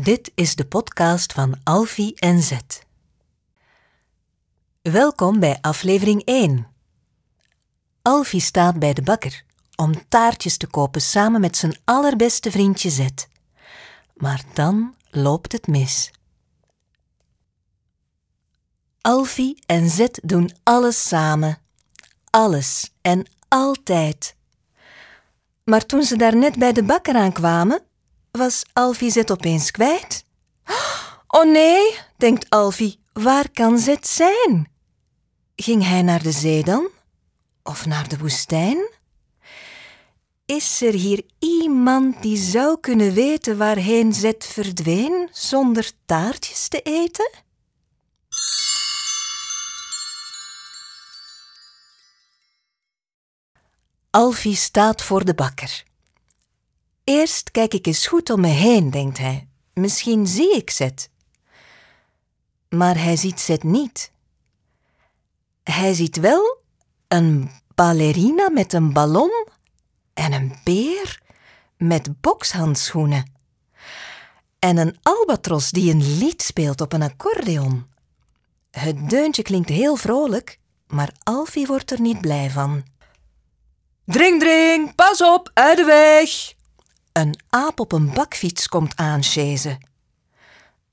Dit is de podcast van Alfie en Zet. Welkom bij aflevering 1. Alfie staat bij de bakker om taartjes te kopen samen met zijn allerbeste vriendje Zet. Maar dan loopt het mis. Alfie en Zet doen alles samen. Alles en altijd. Maar toen ze daar net bij de bakker aankwamen, was Alfie Zet opeens kwijt. Oh nee, denkt Alfie, waar kan Zet zijn? Ging hij naar de zee dan? Of naar de woestijn? Is er hier iemand die zou kunnen weten waarheen Zet verdween zonder taartjes te eten? Alfie staat voor de bakker. Eerst kijk ik eens goed om me heen, denkt hij. Misschien zie ik Zet. Maar hij ziet Zet niet. Hij ziet wel een ballerina met een ballon en een beer met bokshandschoenen. En een albatros die een lied speelt op een accordeon. Het deuntje klinkt heel vrolijk, maar Alfie wordt er niet blij van. Dring, dring, pas op, uit de weg! Een aap op een bakfiets komt aansjezen.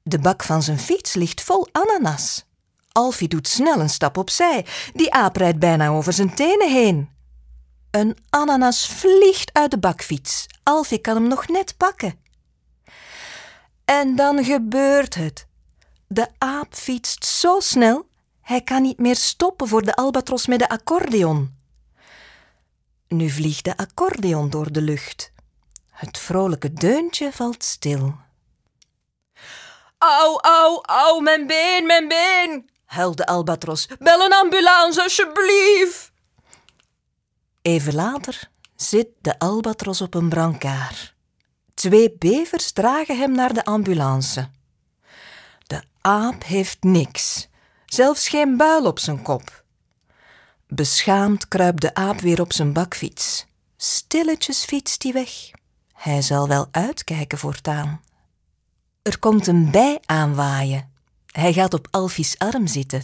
De bak van zijn fiets ligt vol ananas. Alfie doet snel een stap opzij. Die aap rijdt bijna over zijn tenen heen. Een ananas vliegt uit de bakfiets. Alfie kan hem nog net pakken. En dan gebeurt het. De aap fietst zo snel, hij kan niet meer stoppen voor de albatros met de accordeon. Nu vliegt de accordeon door de lucht. Het vrolijke deuntje valt stil. Au, au, au, mijn been, mijn been, huilt de albatros. Bel een ambulance, alsjeblieft. Even later zit de albatros op een brancard. Twee bevers dragen hem naar de ambulance. De aap heeft niks, zelfs geen buil op zijn kop. Beschaamd kruipt de aap weer op zijn bakfiets. Stilletjes fietst hij weg. Hij zal wel uitkijken voortaan. Er komt een bij aanwaaien. Hij gaat op Alfie's arm zitten.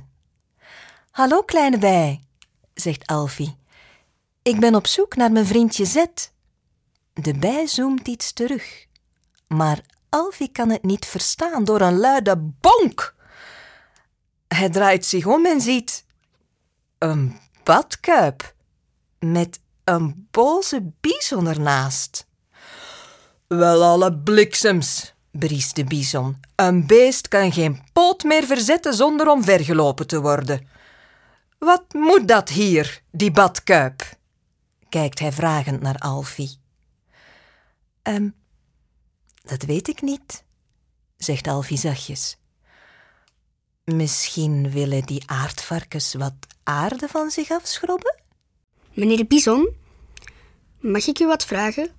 Hallo, kleine bij, zegt Alfie. Ik ben op zoek naar mijn vriendje Zet. De bij zoomt iets terug. Maar Alfie kan het niet verstaan door een luide bonk. Hij draait zich om en ziet een badkuip met een boze bison ernaast. Wel alle bliksems, briest de bison. Een beest kan geen poot meer verzetten zonder omvergelopen te worden. Wat moet dat hier, die badkuip? kijkt hij vragend naar Alfie. Ehm, dat weet ik niet, zegt Alfie zachtjes. Misschien willen die aardvarkens wat aarde van zich afschrobben? Meneer Bison, mag ik u wat vragen?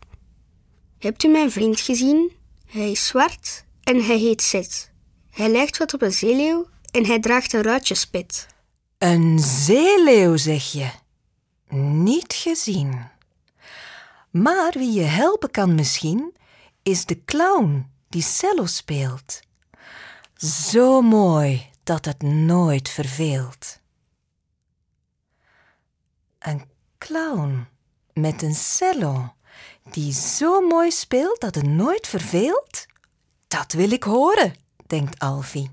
Hebt u mijn vriend gezien? Hij is zwart en hij heet Zet. Hij lijkt wat op een zeeleeuw en hij draagt een ruitjespet. Een zeeleeuw, zeg je? Niet gezien. Maar wie je helpen kan misschien, is de clown die cello speelt. Zo mooi dat het nooit verveelt. Een clown met een cello die zo mooi speelt dat het nooit verveelt? Dat wil ik horen, denkt Alfie.